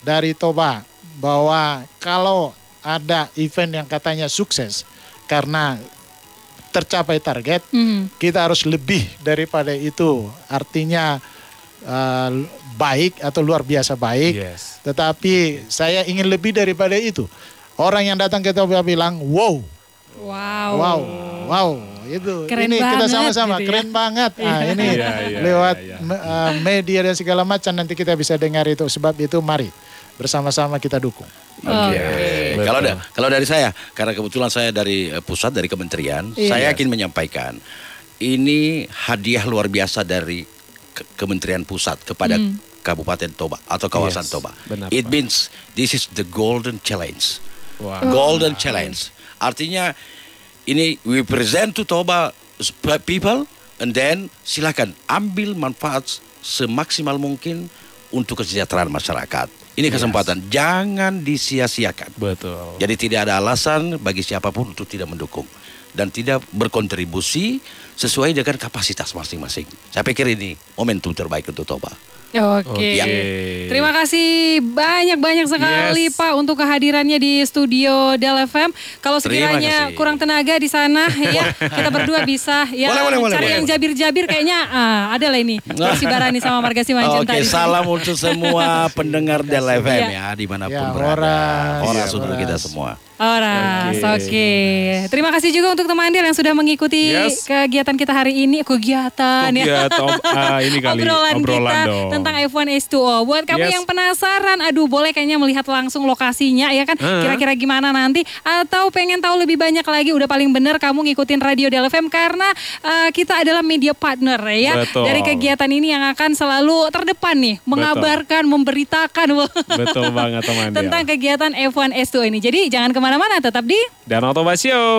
dari Toba, bahwa kalau ada event yang katanya sukses karena tercapai target, Hmm. kita harus lebih daripada itu. Artinya uh, baik atau luar biasa baik. Yes. Tetapi saya ingin lebih daripada itu. Orang yang datang ke Toba bilang, wow, Wow. wow, wow. Itu Keren ini kita banget sama-sama gitu ya. keren banget. Nah, ini Iya, iya, lewat uh, media dan segala macam nanti kita bisa dengar itu. Sebab itu mari bersama-sama kita dukung. Oke. Betul. Kalau da- kalau dari saya, karena kebetulan saya dari eh, pusat dari kementerian, Iya. saya yakin menyampaikan ini hadiah luar biasa dari ke- Kementerian Pusat kepada Hmm. Kabupaten Toba atau kawasan Yes, Toba. benar, It Pak. means this is the golden challenge. Wow. Golden challenge. Artinya ini we present to Toba people and then silakan ambil manfaat semaksimal mungkin untuk kesejahteraan masyarakat. Ini kesempatan jangan disia-siakan. Betul. Jadi tidak ada alasan bagi siapa pun untuk tidak mendukung dan tidak berkontribusi sesuai dengan kapasitas masing-masing. Saya pikir ini momentum terbaik untuk Toba. Oke. Oke. Terima kasih banyak-banyak sekali Yes. Pak untuk kehadirannya di studio Del FM. Kalau sekiranya kurang tenaga di sana ya, kita berdua bisa ya Boleh, boleh, cari boleh. yang jabir-jabir kayaknya ah, ada lah ini. Si Barani sama Marga Simanjunta Oke, sini. salam untuk semua pendengar Del FM Iya. ya di mana pun Ya, berada. Horas. Horas Ya, untuk Horas. kita semua. Oras, oke. Oke. Terima kasih juga untuk teman Andil yang sudah mengikuti Yes. kegiatan kita hari ini. Kegiatan ya. Kegiatan, ah, ini kali, obrolan, obrolan kita dong. tentang F1 H2O. Buat kamu Yes. yang penasaran, aduh boleh kayaknya melihat langsung lokasinya ya kan. Kira-kira gimana nanti atau pengen tahu lebih banyak lagi udah paling bener kamu ngikutin Radio Del FM karena eh, kita adalah media partner ya Betul. dari kegiatan ini yang akan selalu terdepan nih mengabarkan, memberitakan Betul banget teman tentang kegiatan F1 H2O ini. Jadi jangan ke mana-mana, tetap di Danau Toba Show.